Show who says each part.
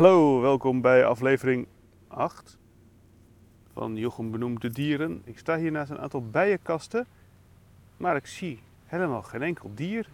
Speaker 1: Hallo, welkom bij aflevering 8 van Jochem benoemde Dieren. Ik sta hier naast een aantal bijenkasten, maar ik zie helemaal geen enkel dier.